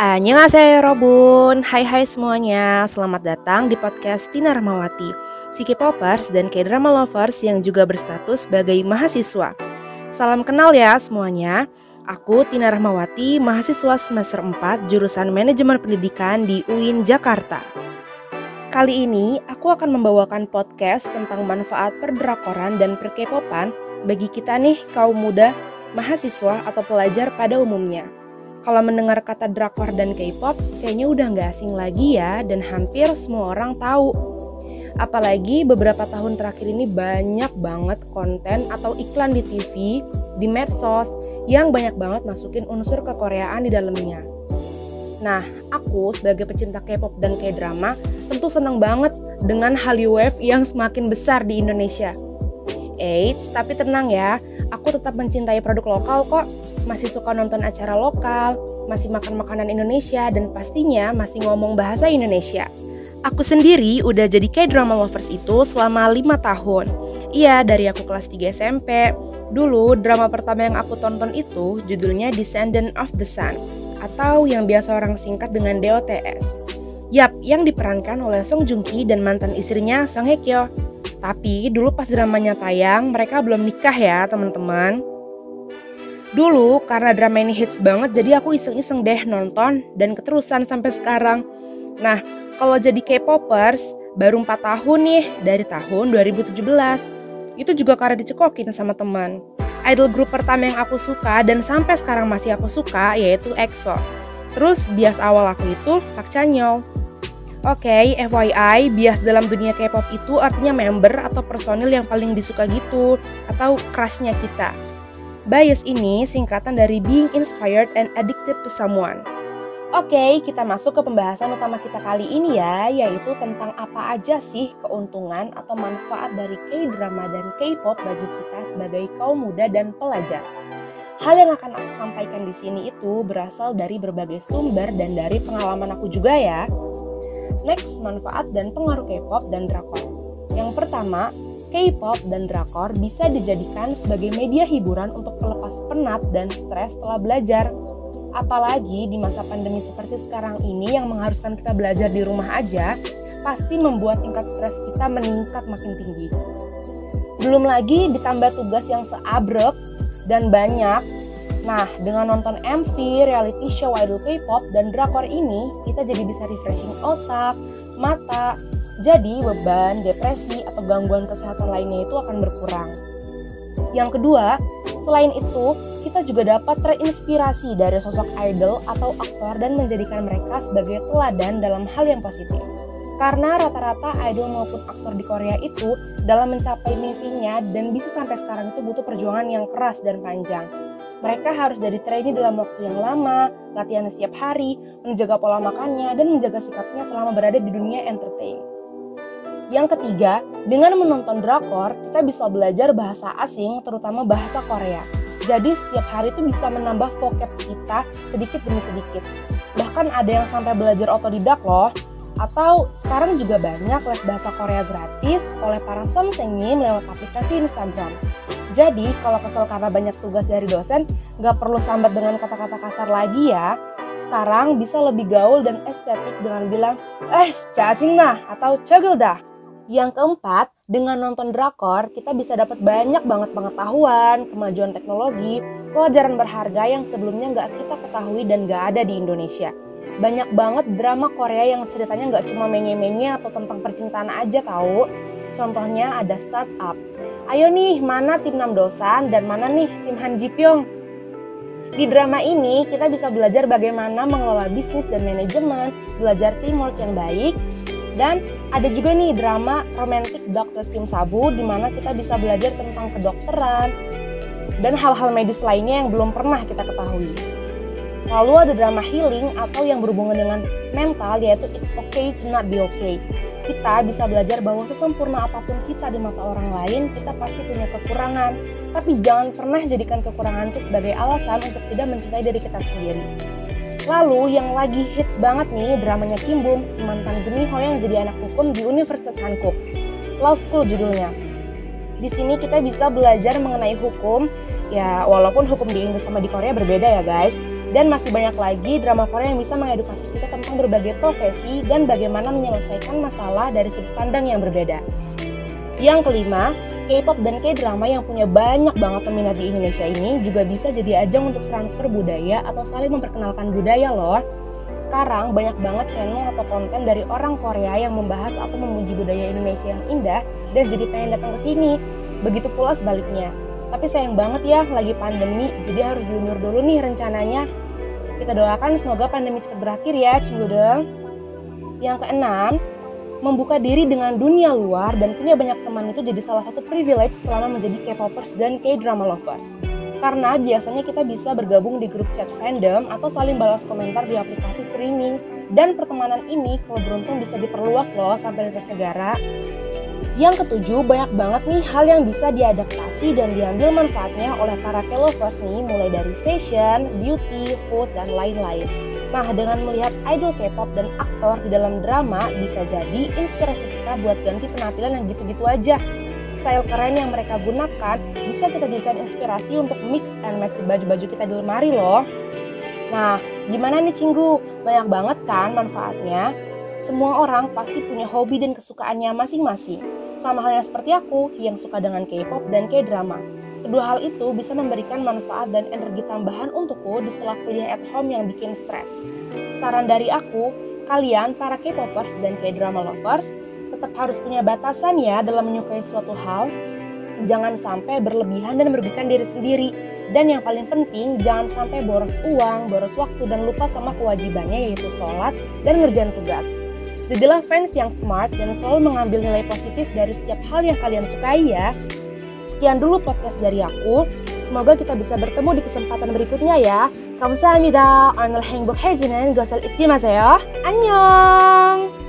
Annyeonghaseyo Robun. Hai hai semuanya. Selamat datang di podcast Tina Rahmawati Si K-popers dan K-drama lovers yang juga berstatus sebagai mahasiswa. Salam kenal ya semuanya. Aku Tina Rahmawati, mahasiswa semester 4 jurusan Manajemen Pendidikan di UIN Jakarta. Kali ini aku akan membawakan podcast tentang manfaat perdrakoran dan per-K-popan bagi kita nih kaum muda, mahasiswa atau pelajar pada umumnya kalau mendengar kata drakor dan K-pop, kayaknya udah nggak asing lagi ya dan hampir semua orang tahu. Apalagi beberapa tahun terakhir ini banyak banget konten atau iklan di TV, di medsos, yang banyak banget masukin unsur kekoreaan di dalamnya. Nah, aku sebagai pecinta K-pop dan K-drama tentu senang banget dengan Hallyu Wave yang semakin besar di Indonesia. Eits, tapi tenang ya, aku tetap mencintai produk lokal kok masih suka nonton acara lokal, masih makan makanan Indonesia, dan pastinya masih ngomong bahasa Indonesia. Aku sendiri udah jadi K-drama lovers itu selama 5 tahun. Iya, dari aku kelas 3 SMP. Dulu, drama pertama yang aku tonton itu judulnya Descendant of the Sun, atau yang biasa orang singkat dengan DOTS. Yap, yang diperankan oleh Song Joong Ki dan mantan istrinya Sang Hye Kyo. Tapi dulu pas dramanya tayang, mereka belum nikah ya teman-teman. Dulu karena drama ini hits banget jadi aku iseng-iseng deh nonton dan keterusan sampai sekarang. Nah, kalau jadi K-popers baru 4 tahun nih dari tahun 2017. Itu juga karena dicekokin sama teman. Idol grup pertama yang aku suka dan sampai sekarang masih aku suka yaitu EXO. Terus bias awal aku itu Park Chanyeol. Oke, okay, FYI, bias dalam dunia K-pop itu artinya member atau personil yang paling disuka gitu, atau crushnya kita. Bias ini singkatan dari being inspired and addicted to someone. Oke, kita masuk ke pembahasan utama kita kali ini ya, yaitu tentang apa aja sih keuntungan atau manfaat dari K-drama dan K-pop bagi kita sebagai kaum muda dan pelajar. Hal yang akan aku sampaikan di sini itu berasal dari berbagai sumber dan dari pengalaman aku juga ya. Next, manfaat dan pengaruh K-pop dan drakor. Yang pertama, K-pop dan drakor bisa dijadikan sebagai media hiburan untuk pelepas penat dan stres setelah belajar. Apalagi di masa pandemi seperti sekarang ini yang mengharuskan kita belajar di rumah aja, pasti membuat tingkat stres kita meningkat makin tinggi. Belum lagi ditambah tugas yang seabrek dan banyak. Nah, dengan nonton MV, reality show idol K-pop, dan drakor ini, kita jadi bisa refreshing otak, mata, jadi beban, depresi, atau gangguan kesehatan lainnya itu akan berkurang. Yang kedua, selain itu, kita juga dapat terinspirasi dari sosok idol atau aktor dan menjadikan mereka sebagai teladan dalam hal yang positif. Karena rata-rata idol maupun aktor di Korea itu dalam mencapai mimpinya dan bisa sampai sekarang itu butuh perjuangan yang keras dan panjang. Mereka harus jadi trainee dalam waktu yang lama, latihan setiap hari, menjaga pola makannya, dan menjaga sikapnya selama berada di dunia entertain. Yang ketiga, dengan menonton drakor, kita bisa belajar bahasa asing, terutama bahasa Korea. Jadi setiap hari itu bisa menambah vocab kita sedikit demi sedikit. Bahkan ada yang sampai belajar otodidak loh. Atau sekarang juga banyak les bahasa Korea gratis oleh para somsengi lewat aplikasi Instagram. Jadi kalau kesel karena banyak tugas dari dosen, nggak perlu sambat dengan kata-kata kasar lagi ya. Sekarang bisa lebih gaul dan estetik dengan bilang, eh cacing nah atau cegel dah. Yang keempat, dengan nonton drakor, kita bisa dapat banyak banget pengetahuan, kemajuan teknologi, pelajaran berharga yang sebelumnya nggak kita ketahui dan nggak ada di Indonesia. Banyak banget drama Korea yang ceritanya nggak cuma menye-menye atau tentang percintaan aja tahu. Contohnya ada startup. Ayo nih, mana tim Nam Dosan dan mana nih tim Han Ji Pyong? Di drama ini, kita bisa belajar bagaimana mengelola bisnis dan manajemen, belajar teamwork yang baik, dan ada juga nih drama romantik Dr. Kim Sabu di mana kita bisa belajar tentang kedokteran dan hal-hal medis lainnya yang belum pernah kita ketahui. Lalu ada drama healing atau yang berhubungan dengan mental yaitu It's Okay to Not Be Okay. Kita bisa belajar bahwa sesempurna apa pun kita di mata orang lain, kita pasti punya kekurangan. Tapi jangan pernah jadikan kekurangan itu sebagai alasan untuk tidak mencintai diri kita sendiri. Lalu yang lagi hits banget nih dramanya Kim Bum, si mantan yang jadi anak hukum di Universitas Hankook. Law School judulnya. Di sini kita bisa belajar mengenai hukum, ya walaupun hukum di Inggris sama di Korea berbeda ya guys. Dan masih banyak lagi drama Korea yang bisa mengedukasi kita tentang berbagai profesi dan bagaimana menyelesaikan masalah dari sudut pandang yang berbeda. Yang kelima, K-pop dan K-drama yang punya banyak banget peminat di Indonesia ini juga bisa jadi ajang untuk transfer budaya atau saling memperkenalkan budaya loh. Sekarang banyak banget channel atau konten dari orang Korea yang membahas atau memuji budaya Indonesia yang indah dan jadi pengen datang ke sini. Begitu pula sebaliknya. Tapi sayang banget ya, lagi pandemi, jadi harus diundur dulu nih rencananya. Kita doakan semoga pandemi cepat berakhir ya, Cingudeng. Yang keenam, membuka diri dengan dunia luar dan punya banyak teman itu jadi salah satu privilege selama menjadi K-popers dan K-drama lovers. Karena biasanya kita bisa bergabung di grup chat fandom atau saling balas komentar di aplikasi streaming. Dan pertemanan ini kalau beruntung bisa diperluas loh sampai lintas negara. Yang ketujuh, banyak banget nih hal yang bisa diadaptasi dan diambil manfaatnya oleh para K-lovers nih mulai dari fashion, beauty, food, dan lain-lain. Nah, dengan melihat idol K-pop dan aktor di dalam drama, bisa jadi inspirasi kita buat ganti penampilan yang gitu-gitu aja. Style keren yang mereka gunakan bisa kita jadikan inspirasi untuk mix and match baju-baju kita di lemari loh. Nah, gimana nih Cinggu? Banyak banget kan manfaatnya? Semua orang pasti punya hobi dan kesukaannya masing-masing. Sama halnya seperti aku yang suka dengan K-pop dan K-drama. Kedua hal itu bisa memberikan manfaat dan energi tambahan untukku di sela kuliah at home yang bikin stres. Saran dari aku, kalian para K-popers dan K-drama lovers tetap harus punya batasan ya dalam menyukai suatu hal. Jangan sampai berlebihan dan merugikan diri sendiri. Dan yang paling penting, jangan sampai boros uang, boros waktu, dan lupa sama kewajibannya yaitu sholat dan ngerjain tugas. Jadilah fans yang smart dan selalu mengambil nilai positif dari setiap hal yang kalian sukai ya. Sekian dulu podcast dari aku. Semoga kita bisa bertemu di kesempatan berikutnya ya. Kamsahamnida. Arnold Hengbok Hejinen. Gosel Ittimaseyo. Annyeong.